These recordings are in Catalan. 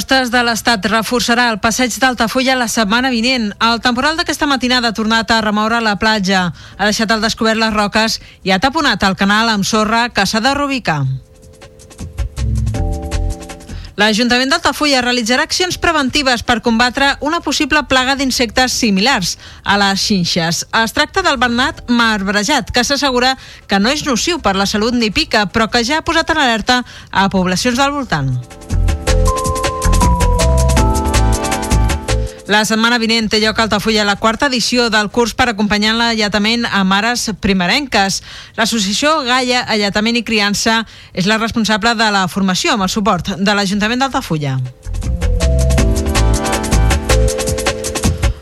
Costes de l'Estat reforçarà el passeig d'Altafulla la setmana vinent. El temporal d'aquesta matinada ha tornat a remoure la platja, ha deixat al descobert les roques i ha taponat el canal amb sorra que s'ha de reubicar. L'Ajuntament d'Altafulla realitzarà accions preventives per combatre una possible plaga d'insectes similars a les xinxes. Es tracta del bernat marbrejat, que s'assegura que no és nociu per la salut ni pica, però que ja ha posat en alerta a poblacions del voltant. La setmana vinent té lloc a Altafulla la quarta edició del curs per acompanyar l'alletament a mares primerenques. L'associació Gaia Alletament i Criança és la responsable de la formació amb el suport de l'Ajuntament d'Altafulla.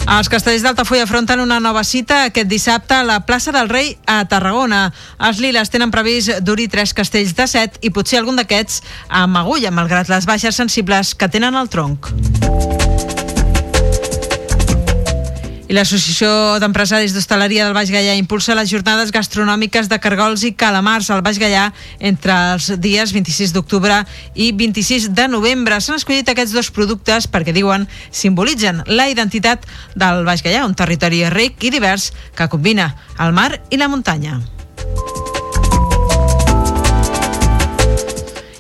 Els castellers d'Altafulla afronten una nova cita aquest dissabte a la plaça del Rei a Tarragona. Els liles tenen previst dur-hi tres castells de set i potser algun d'aquests amb agulla, malgrat les baixes sensibles que tenen al tronc. I l'Associació d'Empresaris d'Hostaleria del Baix Gallà impulsa les jornades gastronòmiques de cargols i calamars al Baix Gallà entre els dies 26 d'octubre i 26 de novembre. S'han escollit aquests dos productes perquè, diuen, simbolitzen la identitat del Baix Gallà, un territori ric i divers que combina el mar i la muntanya.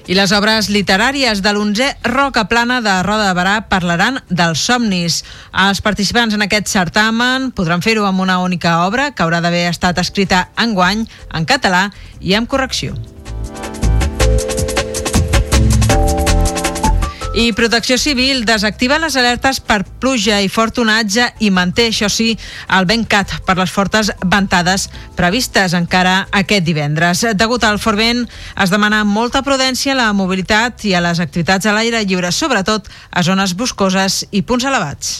I les obres literàries de l'onzè Roca Plana de Roda de Barà parlaran dels somnis. Els participants en aquest certamen podran fer-ho amb una única obra que haurà d'haver estat escrita en guany, en català i amb correcció. I Protecció Civil desactiva les alertes per pluja i fort onatge i manté, això sí, el vent cat per les fortes ventades previstes encara aquest divendres. Degut al fort vent, es demana molta prudència a la mobilitat i a les activitats a l'aire lliure, sobretot a zones boscoses i punts elevats.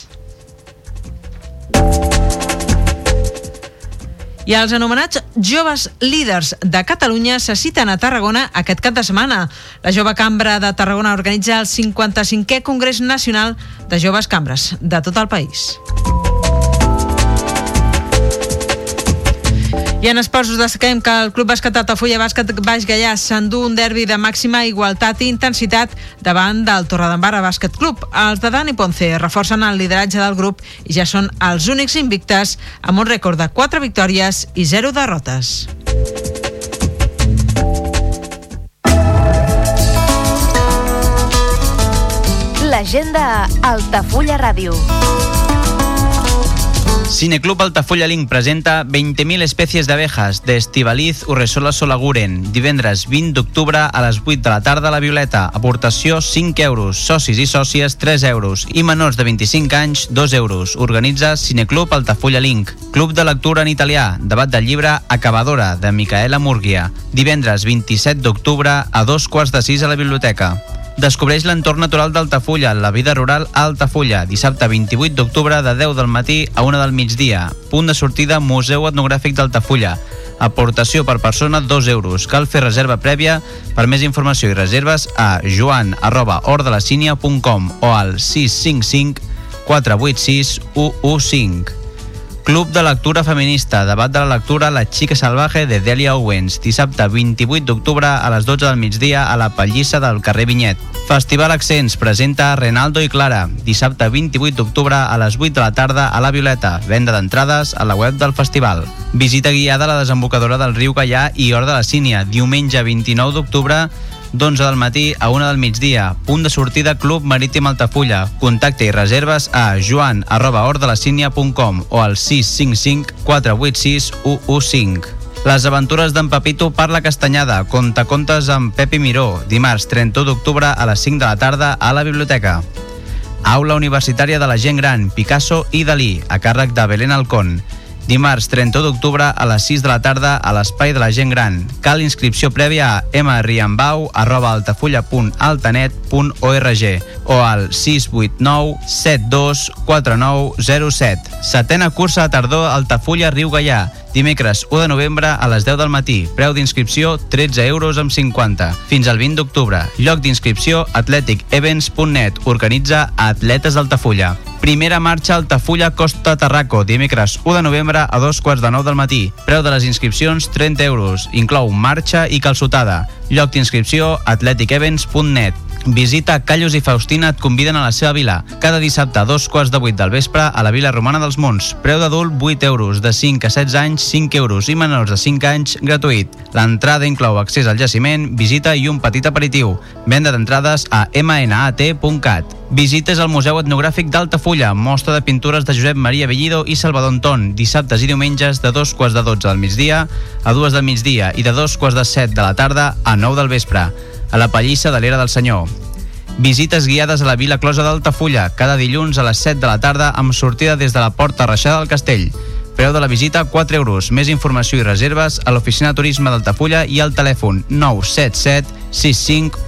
I els anomenats joves líders de Catalunya se citen a Tarragona aquest cap de setmana. La Jove Cambra de Tarragona organitza el 55è Congrés Nacional de Joves Cambres de tot el país. I en esports us destaquem que el Club Bàsquet Altafulla Bàsquet Baix Gallà s'endú un derbi de màxima igualtat i intensitat davant del Torredembarra Bàsquet Club. Els de Dani Ponce reforcen el lideratge del grup i ja són els únics invictes amb un rècord de 4 victòries i 0 derrotes. L'agenda Altafulla Ràdio. Cineclub Altafulla Link presenta 20.000 especies d'abejas de Estivaliz Urresola Solaguren, divendres 20 d'octubre a les 8 de la tarda a la Violeta. Aportació 5 euros, socis i sòcies 3 euros i menors de 25 anys 2 euros. Organitza Cineclub Altafulla Link. Club de lectura en italià, debat del llibre Acabadora, de Micaela Murguia. Divendres 27 d'octubre a dos quarts de sis a la biblioteca. Descobreix l'entorn natural d'Altafulla, la vida rural a Altafulla, dissabte 28 d'octubre de 10 del matí a 1 del migdia. Punt de sortida Museu Etnogràfic d'Altafulla. Aportació per persona 2 euros. Cal fer reserva prèvia. Per més informació i reserves a joan arroba ordelacínia.com o al 655 486 115. Club de lectura feminista, debat de la lectura La xica salvaje de Delia Owens, dissabte 28 d'octubre a les 12 del migdia a la Pallissa del carrer Vinyet. Festival Accents presenta Renaldo i Clara, dissabte 28 d'octubre a les 8 de la tarda a la Violeta, venda d'entrades a la web del festival. Visita guiada a la desembocadora del riu Gallà i Hort de la Sínia, diumenge 29 d'octubre d'11 del matí a 1 del migdia. Punt de sortida Club Marítim Altafulla. Contacte i reserves a joan arroba o al 655 486 115. Les aventures d'en Pepito per la Castanyada. Contacontes amb Pepi Miró. Dimarts 31 d'octubre a les 5 de la tarda a la biblioteca. Aula Universitària de la Gent Gran, Picasso i Dalí, a càrrec de Belén Alcón. Dimarts 31 d'octubre a les 6 de la tarda a l'Espai de la Gent Gran. Cal inscripció prèvia a mriambau arroba altafulla.altanet.org o al 689 724907. Setena cursa de tardor Altafulla Riu Gaià. Dimecres 1 de novembre a les 10 del matí. Preu d'inscripció 13 euros amb 50. Fins al 20 d'octubre. Lloc d'inscripció atleticevents.net. Organitza Atletes d'Altafulla. Primera marxa Altafulla Costa Tarraco, dimecres 1 de novembre a dos quarts de nou del matí. Preu de les inscripcions 30 euros. Inclou marxa i calçotada. Lloc d'inscripció atleticevents.net. Visita Callos i Faustina et conviden a la seva vila. Cada dissabte a dos quarts de vuit del vespre a la Vila Romana dels Monts. Preu d'adult 8 euros, de 5 a 16 anys 5 euros i menors de 5 anys gratuït. L'entrada inclou accés al jaciment, visita i un petit aperitiu. Venda d'entrades a mnat.cat. Visites al Museu Etnogràfic d'Altafulla, mostra de pintures de Josep Maria Bellido i Salvador Anton, dissabtes i diumenges de dos quarts de 12 del migdia a dues del migdia i de dos quarts de 7 de la tarda a 9 del vespre a la Pallissa de l'Era del Senyor. Visites guiades a la Vila Closa d'Altafulla, cada dilluns a les 7 de la tarda amb sortida des de la Porta Reixada del Castell. Preu de la visita 4 euros. Més informació i reserves a l'oficina turisme d'Altafulla i al telèfon 977 65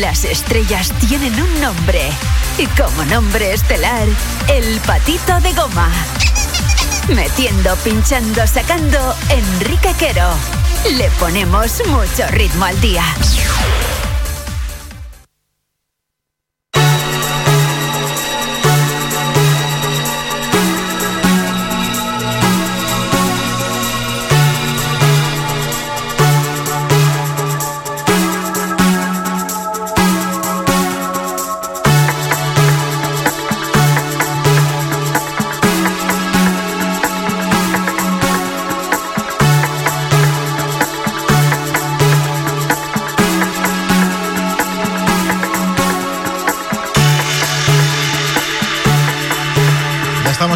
Las estrellas tienen un nombre. Y como nombre estelar, El Patito de Goma. Metiendo, pinchando, sacando, Enrique Quero. Le ponemos mucho ritmo al día.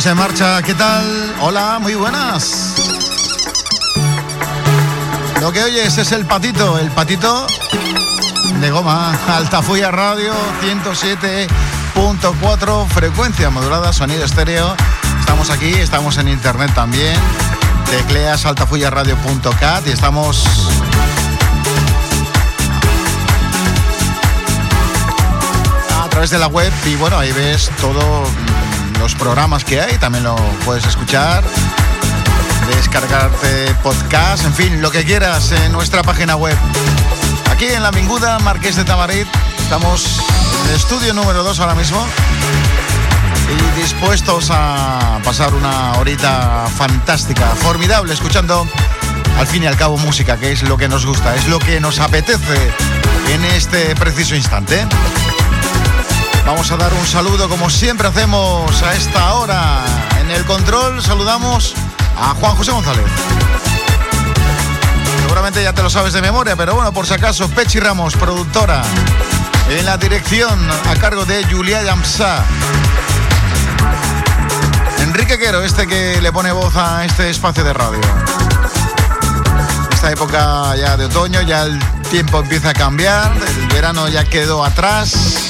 Estamos en marcha, ¿qué tal? Hola, muy buenas. Lo que oyes es el patito, el patito de goma, Altafulla Radio 107.4, frecuencia modulada, sonido estéreo. Estamos aquí, estamos en internet también. Tecleas altafullaradio.cat y estamos a través de la web y bueno, ahí ves todos los programas que hay, también lo puedes escuchar, descargarte podcast, en fin, lo que quieras en nuestra página web. Aquí en la Vinguda, Marqués de Tamarit, estamos en estudio número 2 ahora mismo y dispuestos a pasar una horita fantástica, formidable, escuchando al fin y al cabo música, que es lo que nos gusta, es lo que nos apetece en este preciso instante. Vamos a dar un saludo como siempre hacemos a esta hora. En el control saludamos a Juan José González. Seguramente ya te lo sabes de memoria, pero bueno, por si acaso, Pechi Ramos, productora. En la dirección a cargo de Julia Yamsa. Enrique Quero, este que le pone voz a este espacio de radio. Esta época ya de otoño, ya el tiempo empieza a cambiar, el verano ya quedó atrás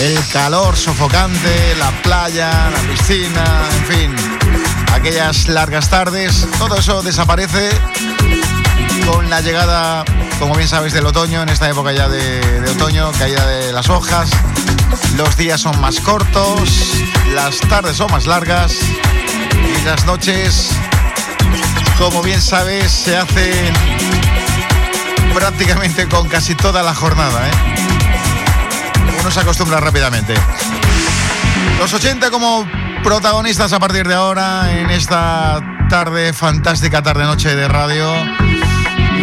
el calor sofocante, la playa, la piscina, en fin, aquellas largas tardes, todo eso desaparece con la llegada, como bien sabéis, del otoño, en esta época ya de, otoño, caída de las hojas, los días son más cortos, las tardes son más largas y las noches, como bien sabes, se hacen prácticamente con casi toda la jornada, ¿eh? Uno se acostumbra rápidamente. Los 80 como protagonistas a partir de ahora en esta tarde, fantástica tarde-noche de radio.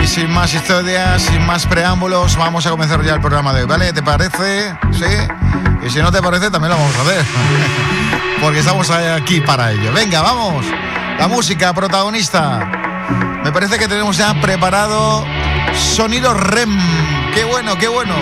Y sin más historias, sin más preámbulos, vamos a comenzar ya el programa de hoy, ¿vale? ¿Te parece? ¿Sí? Y si no te parece, también lo vamos a hacer. Porque estamos aquí para ello. Venga, vamos. La música protagonista. Me parece que tenemos ya preparado sonido REM. Qué bueno, qué bueno.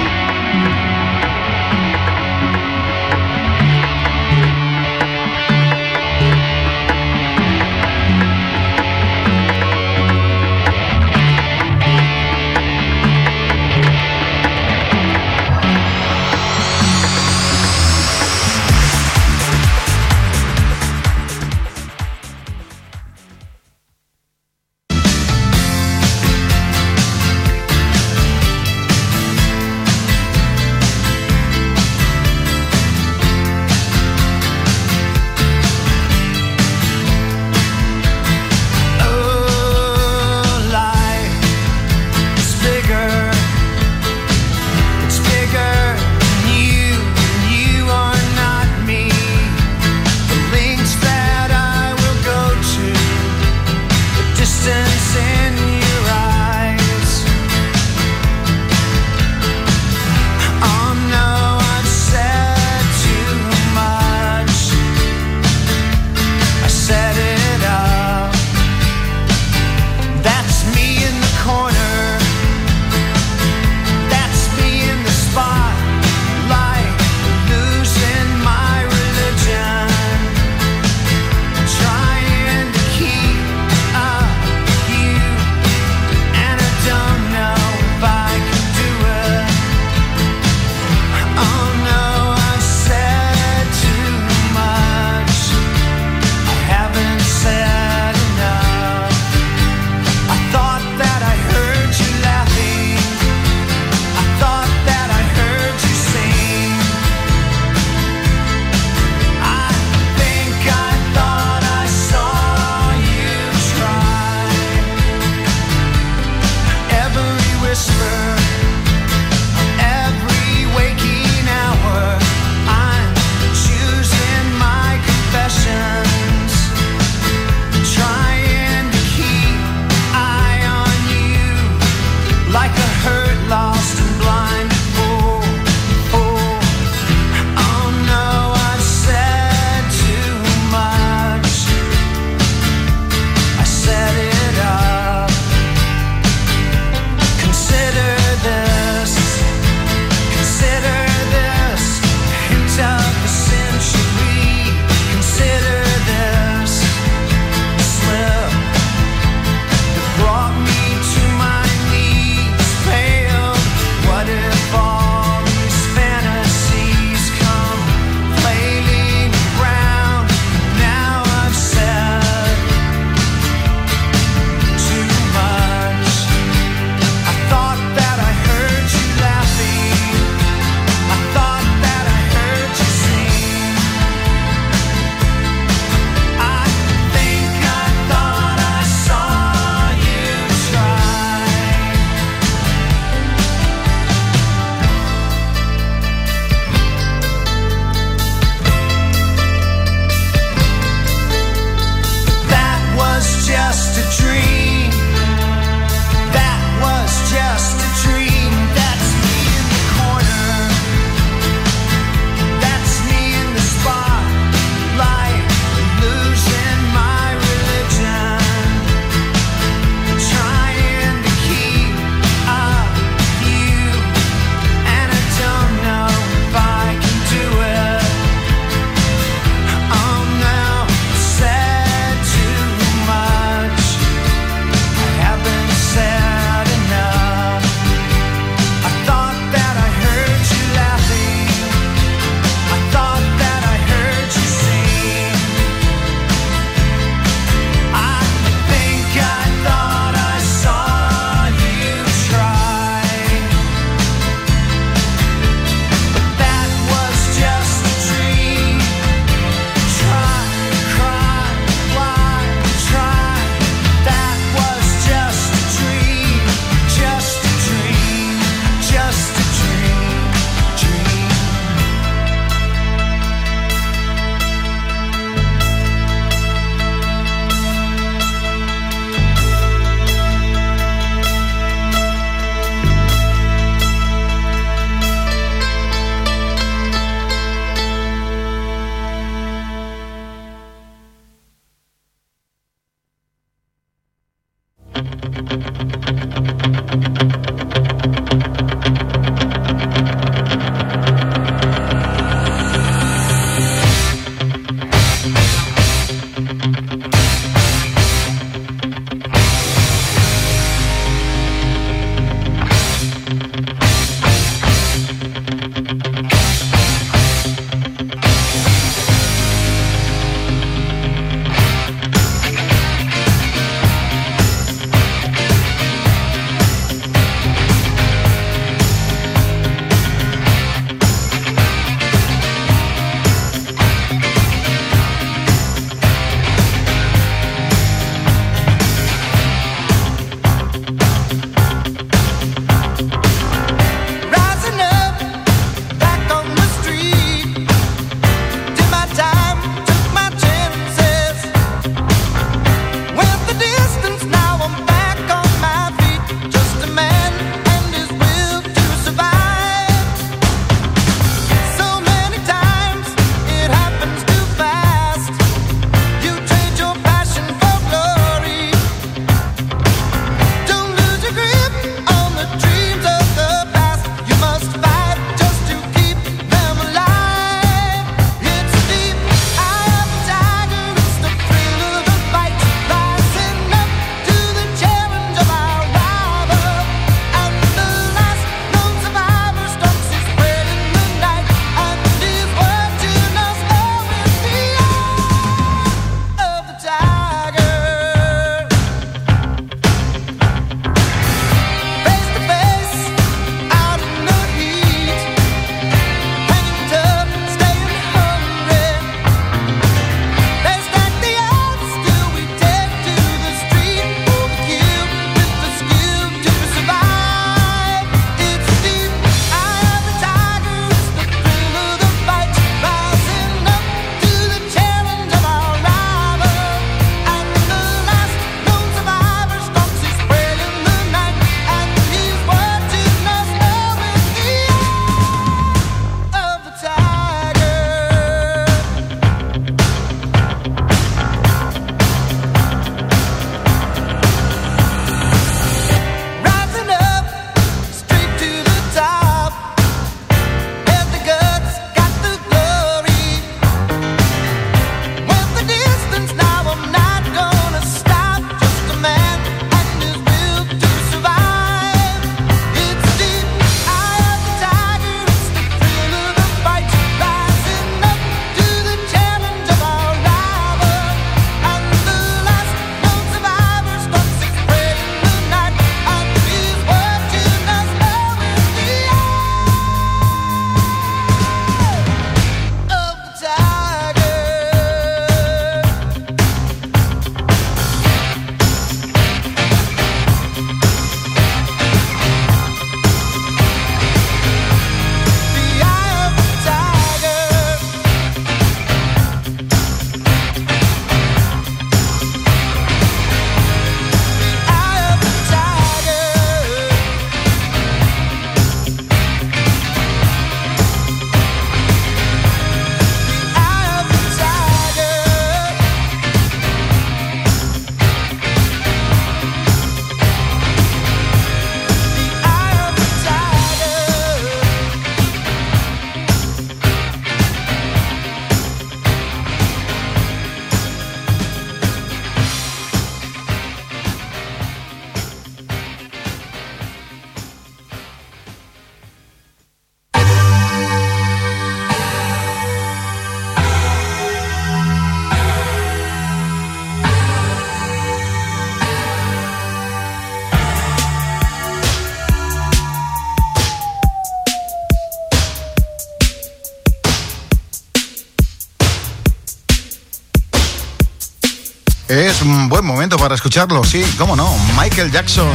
momento para escucharlo, sí, cómo no, Michael Jackson.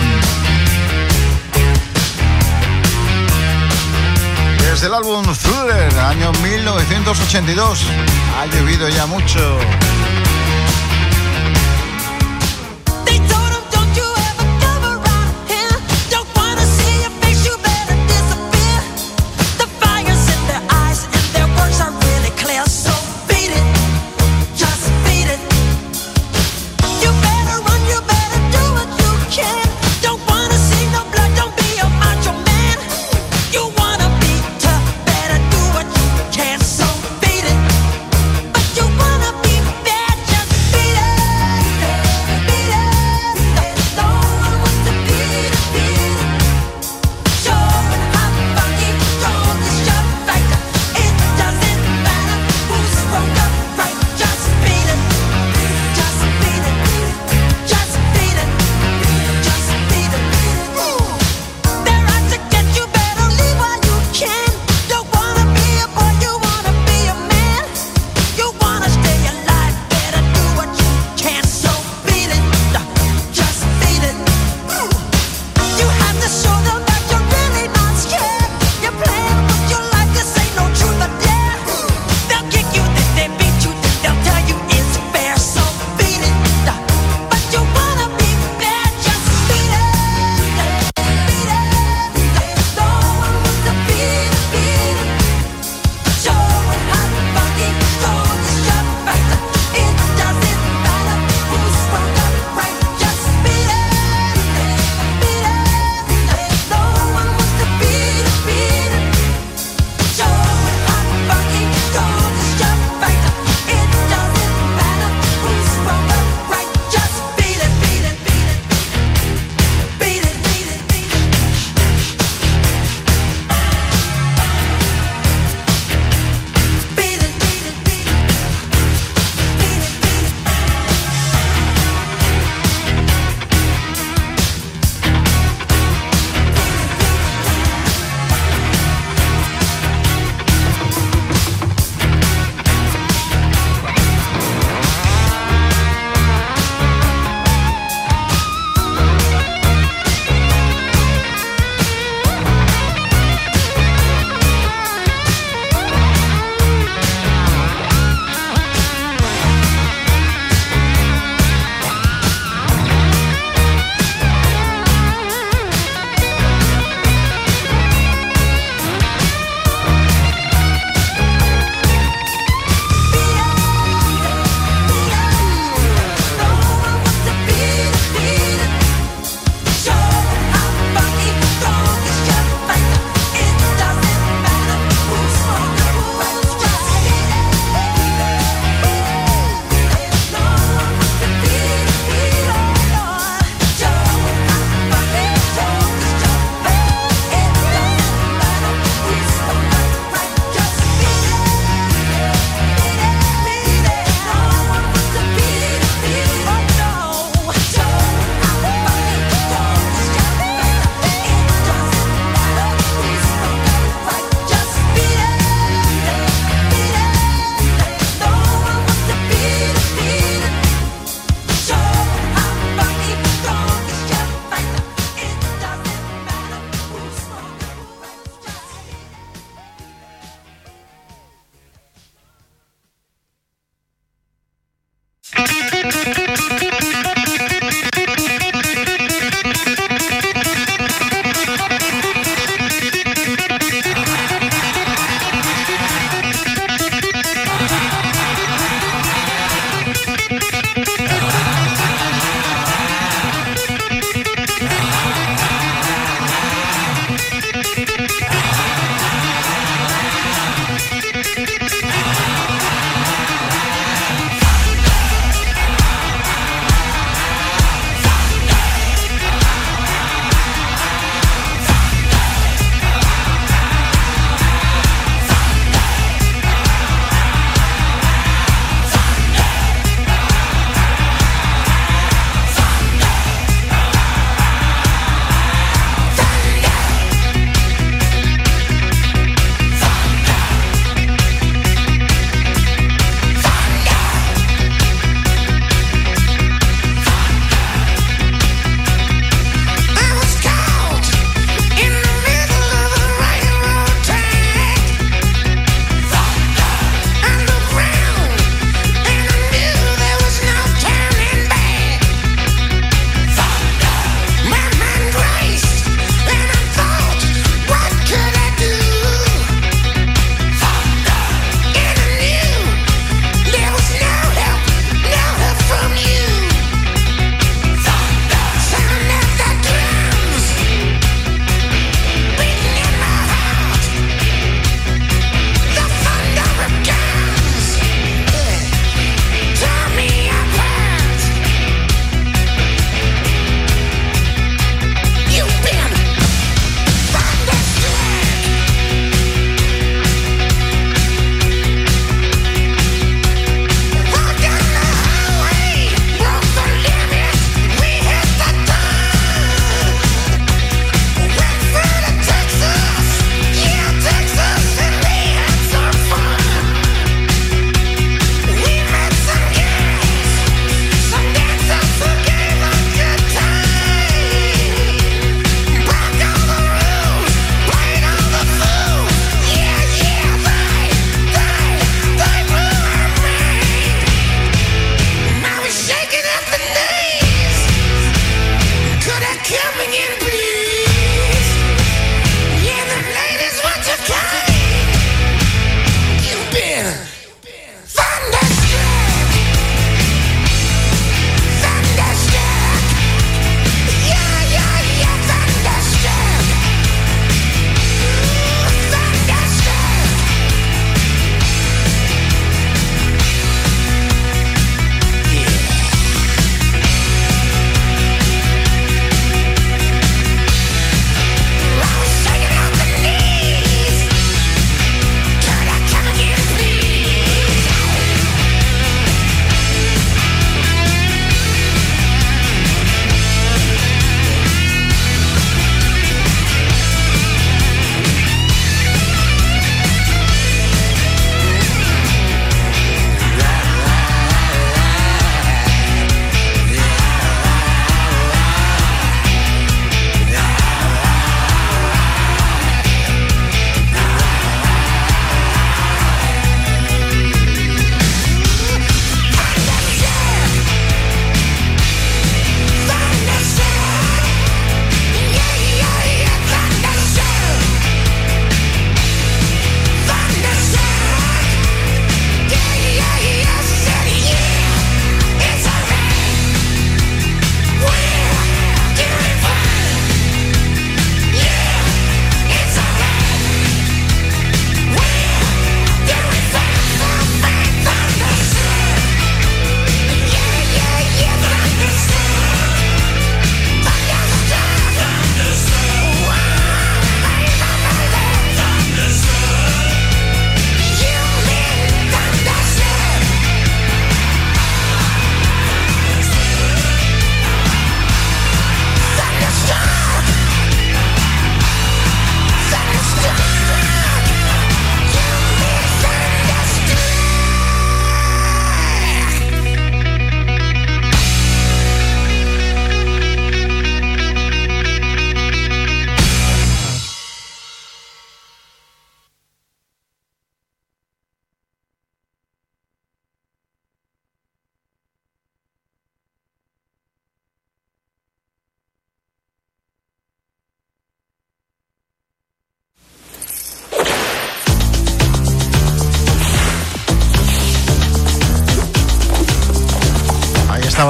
Desde el álbum Thriller, año 1982, ha llovido ya mucho.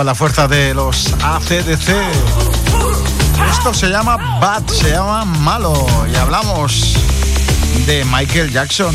la fuerza de los ACDC. Esto se llama Bad, se llama Malo. Y hablamos de Michael Jackson.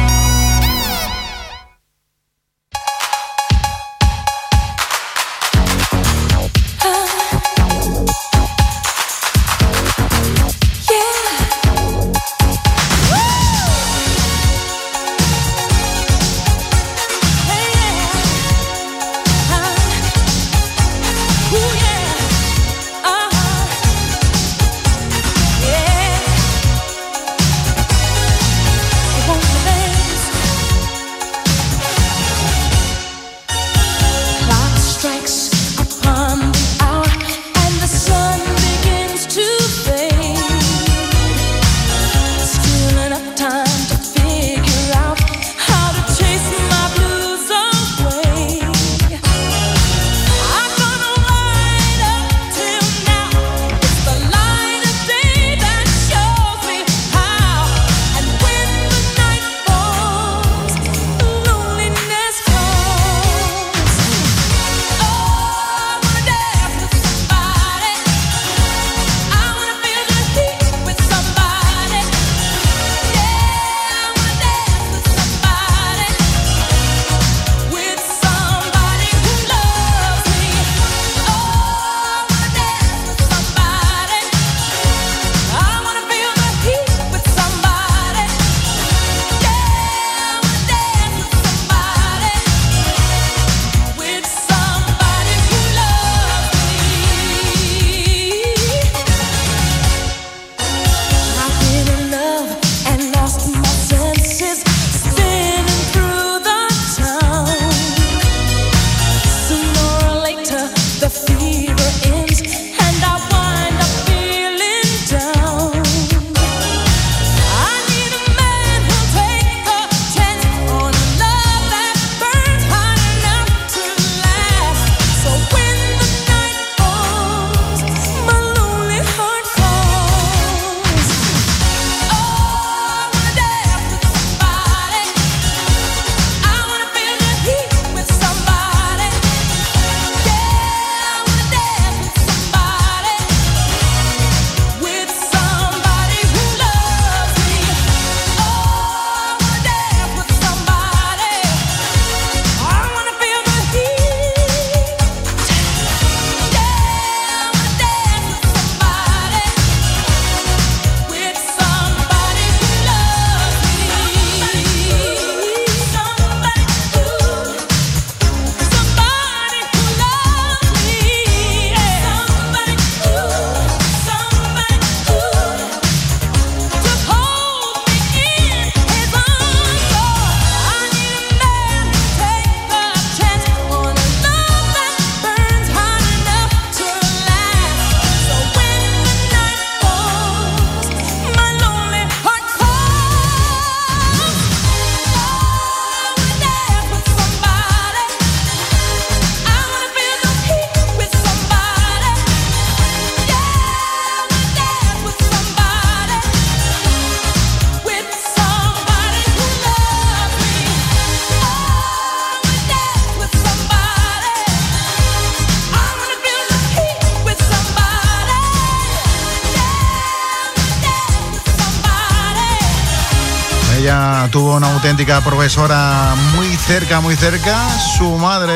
Auténtica profesora muy cerca, muy cerca. Su madre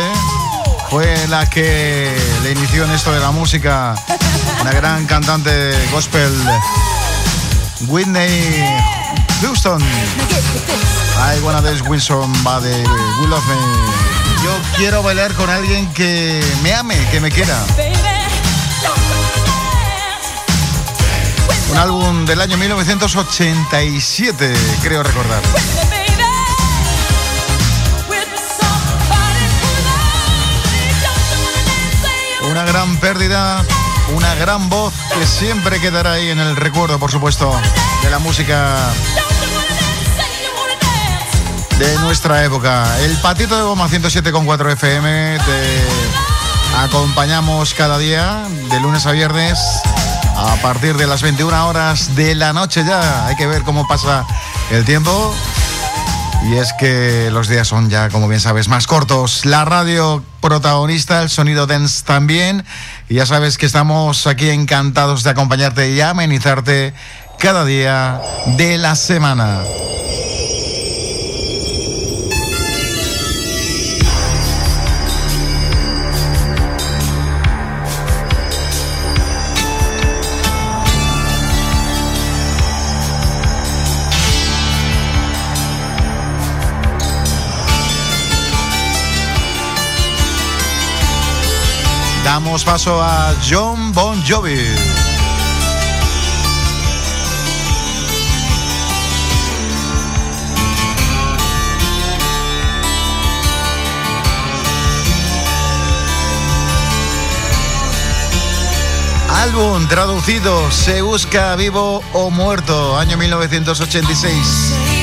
fue la que le inició en esto de la música. Una gran cantante de gospel, Whitney Houston. I wanna dance with somebody who love me. Yo quiero bailar con alguien que me ame, que me quiera. Un álbum del año 1987, creo recordar. Una gran pérdida, una gran voz que siempre quedará ahí en el recuerdo, por supuesto, de la música de nuestra época. El patito de goma 107,4 FM te acompañamos cada día, de lunes a viernes, a partir de las 21 horas de la noche ya. Hay que ver cómo pasa el tiempo. Y es que los días son ya, como bien sabes, más cortos. La radio protagonista, el sonido dance también. Y ya sabes que estamos aquí encantados de acompañarte y amenizarte cada día de la semana. Damos paso a John Bon Jovi. Álbum traducido, se busca vivo o muerto, año 1986.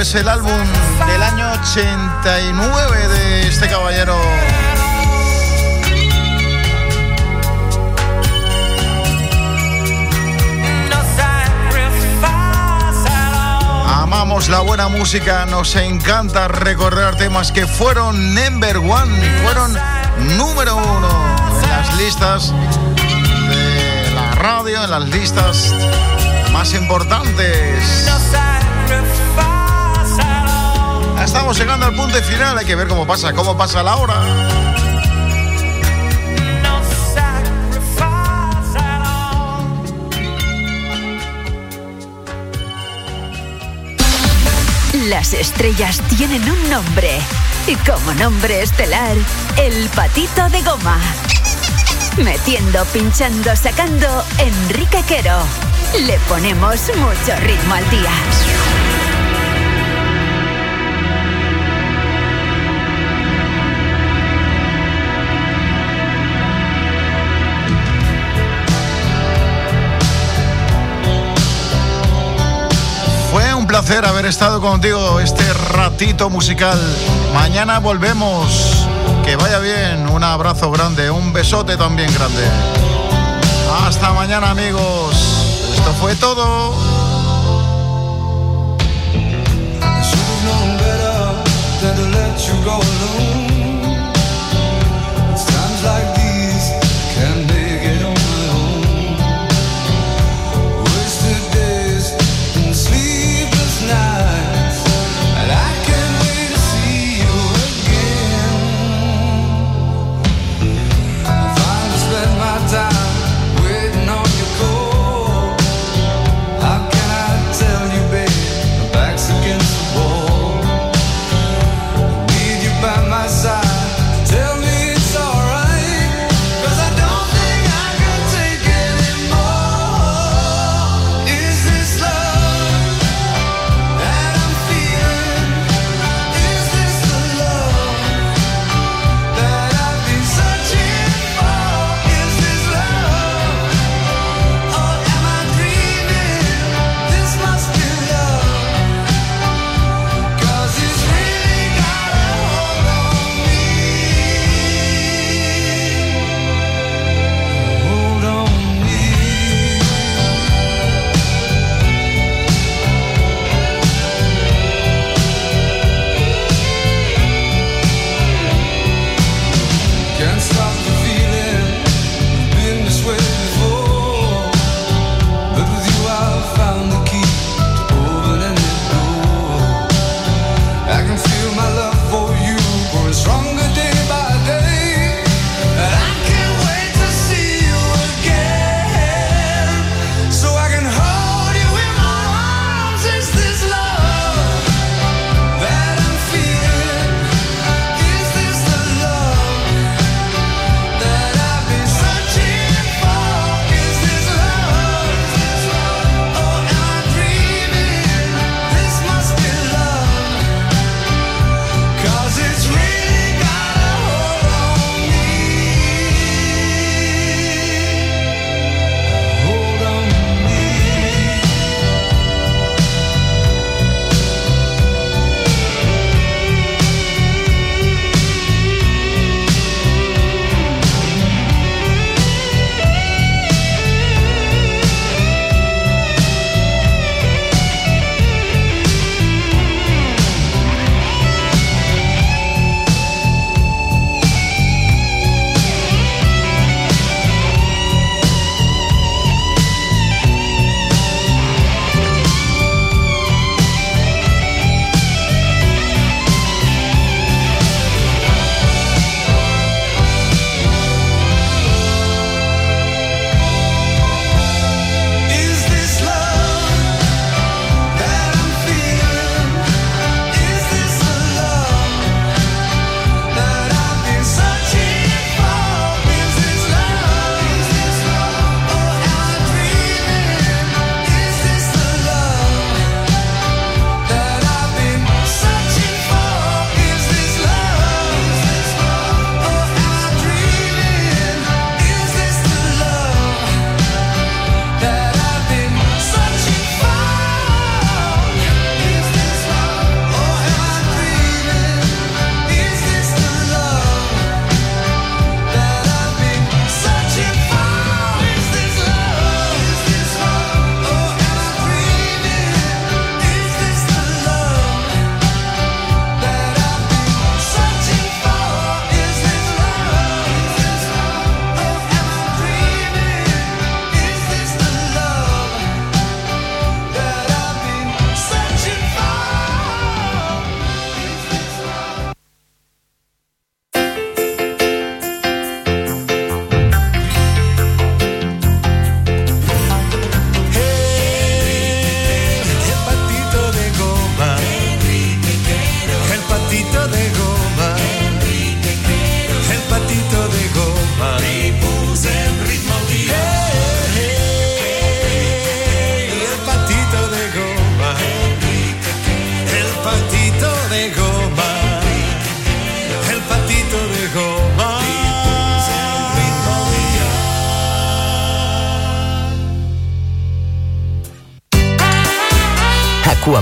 es el álbum del año 89 de este caballero. Amamos la buena música, nos encanta recordar temas que fueron number one, fueron número uno en las listas de la radio, en las listas más importantes estamos llegando al punto final, hay que ver cómo pasa, cómo pasa la hora. Las estrellas tienen un nombre. Y como nombre estelar, el patito de goma. Metiendo, pinchando, sacando, Enrique Quero. Le ponemos mucho ritmo al día. Placer haber estado contigo este ratito musical. Mañana volvemos. Que vaya bien. Un abrazo grande, un besote también grande. Hasta mañana amigos. Esto fue todo.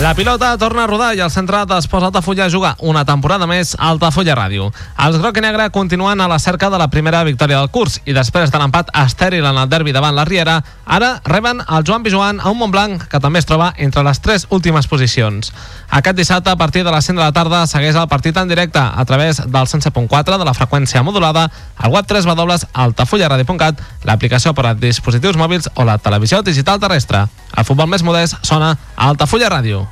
La pilota torna a rodar i el centre d'Esports Altafulla juga una temporada més a Altafulla Ràdio. Els groc i negre continuen a la cerca de la primera victòria del curs i després de l'empat estèril en el derbi davant la Riera, ara reben el Joan Pijuan a un Montblanc que també es troba entre les tres últimes posicions. Aquest dissabte, a partir de les 5 de la tarda, segueix el partit en directe a través del 107.4 de la freqüència modulada, al web 3 altafullaradio.cat, l'aplicació per a dispositius mòbils o la televisió digital terrestre. El futbol més modest sona a Altafulla Ràdio.